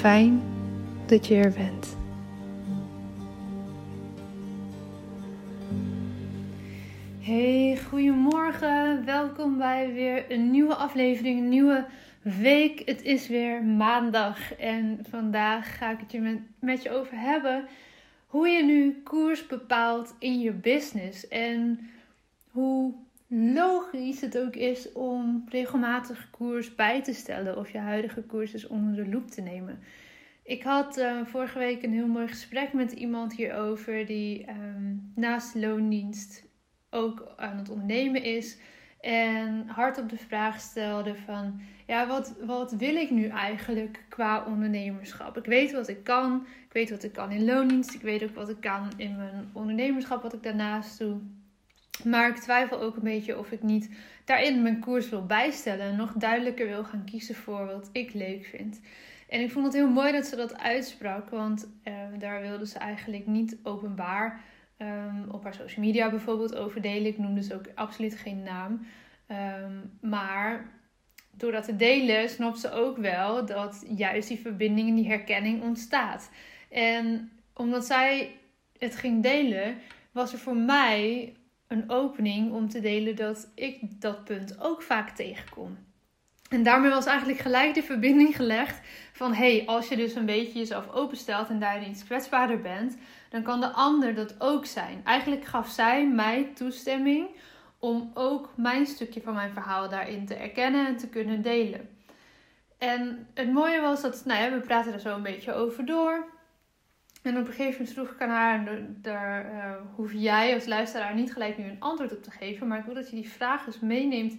Fijn dat je er bent. Hey, goedemorgen. Welkom bij weer een nieuwe aflevering, een nieuwe week. Het is weer maandag en vandaag ga ik het je met, met je over hebben hoe je nu koers bepaalt in je business en hoe logisch het ook is om regelmatig koers bij te stellen of je huidige koers dus onder de loep te nemen. Ik had uh, vorige week een heel mooi gesprek met iemand hierover die um, naast loondienst ook aan het ondernemen is. En hardop de vraag stelde van, ja, wat, wat wil ik nu eigenlijk qua ondernemerschap? Ik weet wat ik kan, ik weet wat ik kan in loondienst, ik weet ook wat ik kan in mijn ondernemerschap, wat ik daarnaast doe. Maar ik twijfel ook een beetje of ik niet daarin mijn koers wil bijstellen en nog duidelijker wil gaan kiezen voor wat ik leuk vind. En ik vond het heel mooi dat ze dat uitsprak, want uh, daar wilde ze eigenlijk niet openbaar um, op haar social media bijvoorbeeld over delen. Ik noemde dus ook absoluut geen naam. Um, maar door dat te delen snapt ze ook wel dat juist die verbinding en die herkenning ontstaat. En omdat zij het ging delen, was er voor mij een opening om te delen dat ik dat punt ook vaak tegenkom. En daarmee was eigenlijk gelijk de verbinding gelegd van hey, als je dus een beetje jezelf openstelt en daarin iets kwetsbaarder bent, dan kan de ander dat ook zijn. Eigenlijk gaf zij mij toestemming om ook mijn stukje van mijn verhaal daarin te erkennen en te kunnen delen. En het mooie was dat, nou ja, we praten er zo een beetje over door. En op een gegeven moment vroeg ik aan haar, en daar uh, hoef jij als luisteraar niet gelijk nu een antwoord op te geven, maar ik wil dat je die vraag eens meeneemt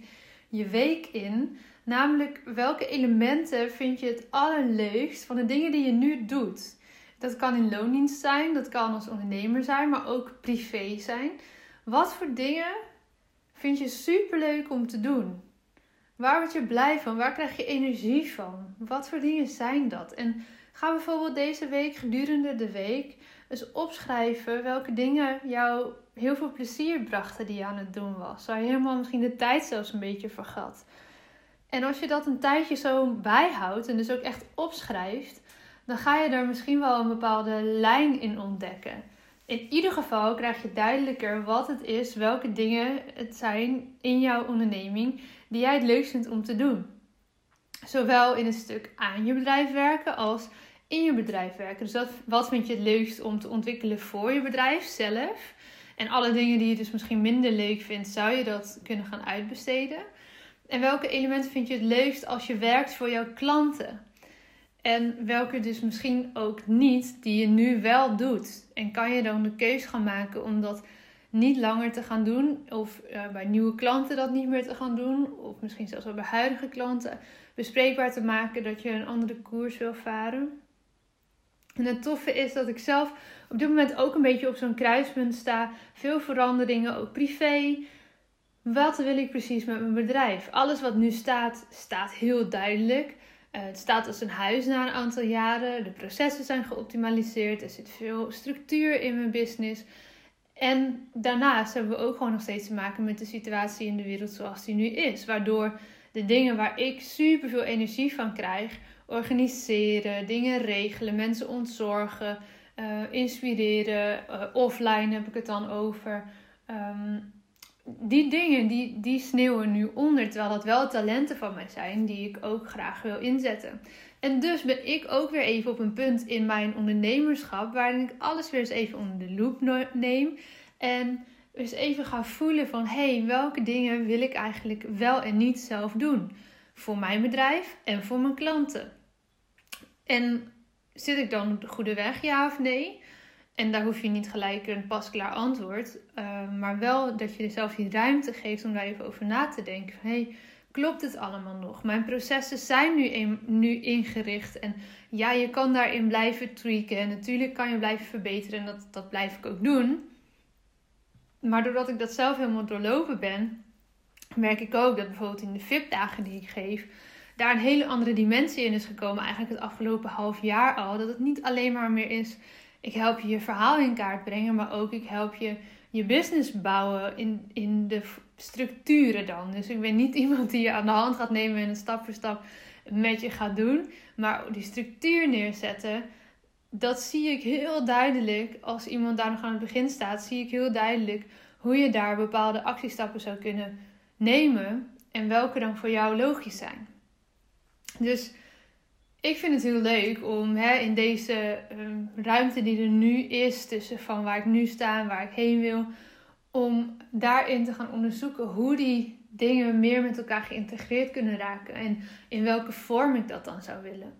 je week in. Namelijk, welke elementen vind je het allerleukst van de dingen die je nu doet? Dat kan in loondienst zijn, dat kan als ondernemer zijn, maar ook privé zijn. Wat voor dingen vind je superleuk om te doen? Waar word je blij van? Waar krijg je energie van? Wat voor dingen zijn dat? En ga bijvoorbeeld deze week gedurende de week eens opschrijven welke dingen jou heel veel plezier brachten die je aan het doen was. Waar je helemaal misschien de tijd zelfs een beetje vergat. En als je dat een tijdje zo bijhoudt en dus ook echt opschrijft, dan ga je er misschien wel een bepaalde lijn in ontdekken. In ieder geval krijg je duidelijker wat het is, welke dingen het zijn in jouw onderneming die jij het leukst vindt om te doen. Zowel in een stuk aan je bedrijf werken als in je bedrijf werken. Dus wat vind je het leukst om te ontwikkelen voor je bedrijf zelf? En alle dingen die je dus misschien minder leuk vindt, zou je dat kunnen gaan uitbesteden. En welke elementen vind je het leukst als je werkt voor jouw klanten? En welke dus misschien ook niet, die je nu wel doet. En kan je dan de keuze gaan maken om dat niet langer te gaan doen. Of uh, bij nieuwe klanten dat niet meer te gaan doen. Of misschien zelfs wel bij huidige klanten bespreekbaar te maken dat je een andere koers wil varen. En het toffe is dat ik zelf op dit moment ook een beetje op zo'n kruispunt sta. Veel veranderingen, ook privé. Wat wil ik precies met mijn bedrijf? Alles wat nu staat, staat heel duidelijk. Uh, het staat als een huis na een aantal jaren. De processen zijn geoptimaliseerd. Er zit veel structuur in mijn business. En daarnaast hebben we ook gewoon nog steeds te maken met de situatie in de wereld zoals die nu is. Waardoor de dingen waar ik super veel energie van krijg, organiseren, dingen regelen, mensen ontzorgen, uh, inspireren, uh, offline heb ik het dan over. Um, die dingen die, die sneeuwen nu onder, terwijl dat wel talenten van mij zijn die ik ook graag wil inzetten. En dus ben ik ook weer even op een punt in mijn ondernemerschap waarin ik alles weer eens even onder de loep neem en eens even ga voelen van hé, hey, welke dingen wil ik eigenlijk wel en niet zelf doen voor mijn bedrijf en voor mijn klanten. En zit ik dan op de goede weg, ja of nee? En daar hoef je niet gelijk een pasklaar antwoord. Uh, maar wel dat je jezelf die ruimte geeft om daar even over na te denken. Hey, klopt het allemaal nog? Mijn processen zijn nu, nu ingericht. En ja, je kan daarin blijven tweaken. En natuurlijk kan je blijven verbeteren. En dat, dat blijf ik ook doen. Maar doordat ik dat zelf helemaal doorlopen ben, merk ik ook dat bijvoorbeeld in de VIP-dagen die ik geef, daar een hele andere dimensie in is gekomen. Eigenlijk het afgelopen half jaar al. Dat het niet alleen maar meer is ik help je je verhaal in kaart brengen, maar ook ik help je je business bouwen in, in de structuren dan. Dus ik ben niet iemand die je aan de hand gaat nemen en een stap voor stap met je gaat doen. Maar die structuur neerzetten, dat zie ik heel duidelijk. Als iemand daar nog aan het begin staat, zie ik heel duidelijk hoe je daar bepaalde actiestappen zou kunnen nemen. En welke dan voor jou logisch zijn. Dus ik vind het heel leuk om hè, in deze um, ruimte die er nu is, tussen van waar ik nu sta en waar ik heen wil, om daarin te gaan onderzoeken hoe die dingen meer met elkaar geïntegreerd kunnen raken en in welke vorm ik dat dan zou willen.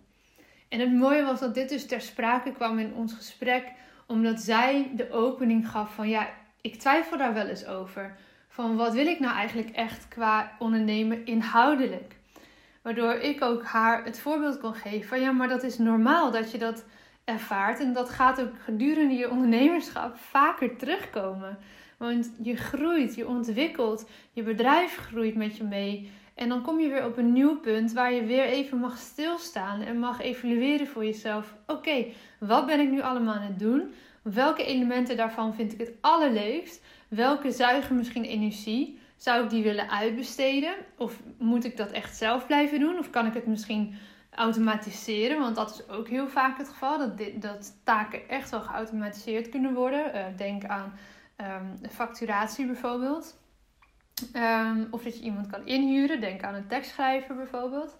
En het mooie was dat dit dus ter sprake kwam in ons gesprek, omdat zij de opening gaf van ja, ik twijfel daar wel eens over. Van wat wil ik nou eigenlijk echt qua ondernemen inhoudelijk? Waardoor ik ook haar het voorbeeld kon geven van ja, maar dat is normaal dat je dat ervaart. En dat gaat ook gedurende je ondernemerschap vaker terugkomen. Want je groeit, je ontwikkelt, je bedrijf groeit met je mee. En dan kom je weer op een nieuw punt waar je weer even mag stilstaan en mag evalueren voor jezelf. Oké, wat ben ik nu allemaal aan het doen? Welke elementen daarvan vind ik het allerleukst? Welke zuigen misschien energie? Zou ik die willen uitbesteden? Of moet ik dat echt zelf blijven doen? Of kan ik het misschien automatiseren? Want dat is ook heel vaak het geval. Dat, dit, dat taken echt wel geautomatiseerd kunnen worden. Uh, denk aan um, facturatie bijvoorbeeld. Um, of dat je iemand kan inhuren. Denk aan een tekstschrijver bijvoorbeeld.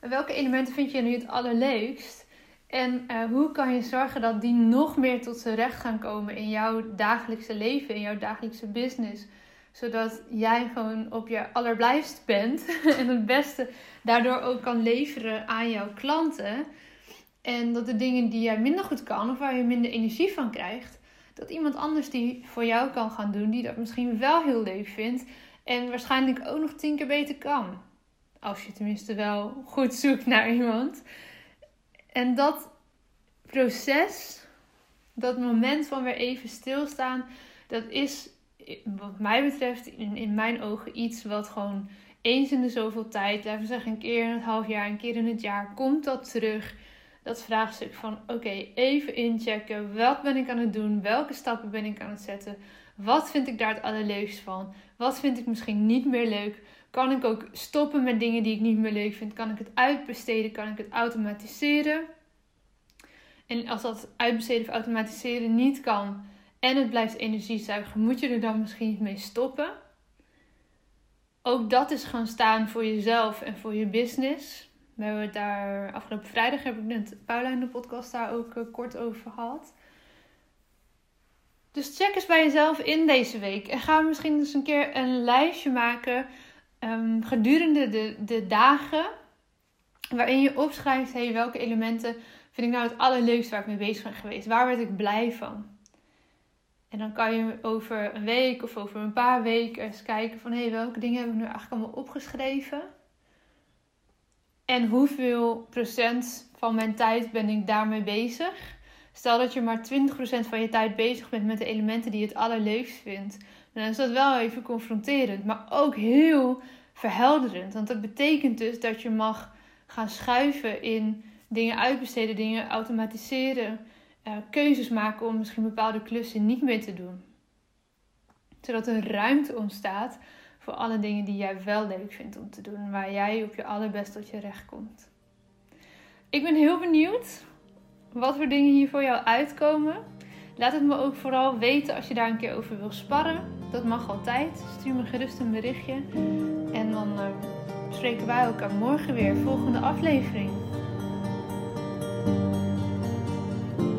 Welke elementen vind je nu het allerleukst? En uh, hoe kan je zorgen dat die nog meer tot zijn recht gaan komen in jouw dagelijkse leven, in jouw dagelijkse business? Zodat jij gewoon op je allerblijfst bent. En het beste daardoor ook kan leveren aan jouw klanten. En dat de dingen die jij minder goed kan of waar je minder energie van krijgt, dat iemand anders die voor jou kan gaan doen, die dat misschien wel heel leuk vindt. En waarschijnlijk ook nog tien keer beter kan. Als je tenminste wel goed zoekt naar iemand. En dat proces, dat moment van weer even stilstaan, dat is wat mij betreft, in, in mijn ogen iets wat gewoon eens in de zoveel tijd, laten we zeggen een keer in het half jaar, een keer in het jaar, komt dat terug. Dat vraagstuk van oké, even inchecken. Wat ben ik aan het doen? Welke stappen ben ik aan het zetten? Wat vind ik daar het allerleukst van? Wat vind ik misschien niet meer leuk? Kan ik ook stoppen met dingen die ik niet meer leuk vind? Kan ik het uitbesteden? Kan ik het automatiseren? En als dat uitbesteden of automatiseren niet kan en het blijft energie zuigen, moet je er dan misschien mee stoppen. Ook dat is gaan staan voor jezelf en voor je business. We hebben het daar afgelopen vrijdag heb ik net Paula in de podcast daar ook eh, kort over gehad. Dus check eens bij jezelf in deze week. En ga misschien eens een keer een lijstje maken um, gedurende de, de dagen. Waarin je opschrijft, hey, welke elementen vind ik nou het allerleukste waar ik mee bezig ben geweest? Waar werd ik blij van? En dan kan je over een week of over een paar weken eens kijken van... hé, hey, welke dingen heb ik nu eigenlijk allemaal opgeschreven? En hoeveel procent van mijn tijd ben ik daarmee bezig? Stel dat je maar 20% van je tijd bezig bent met de elementen die je het allerleukst vindt. Dan is dat wel even confronterend, maar ook heel verhelderend. Want dat betekent dus dat je mag gaan schuiven in dingen uitbesteden, dingen automatiseren, uh, keuzes maken om misschien bepaalde klussen niet meer te doen. Zodat er ruimte ontstaat voor alle dingen die jij wel leuk vindt om te doen, waar jij op je allerbest tot je recht komt. Ik ben heel benieuwd wat voor dingen hier voor jou uitkomen. Laat het me ook vooral weten als je daar een keer over wil sparren. Dat mag altijd. Stuur me gerust een berichtje. En dan uh, spreken wij elkaar morgen weer. Volgende aflevering.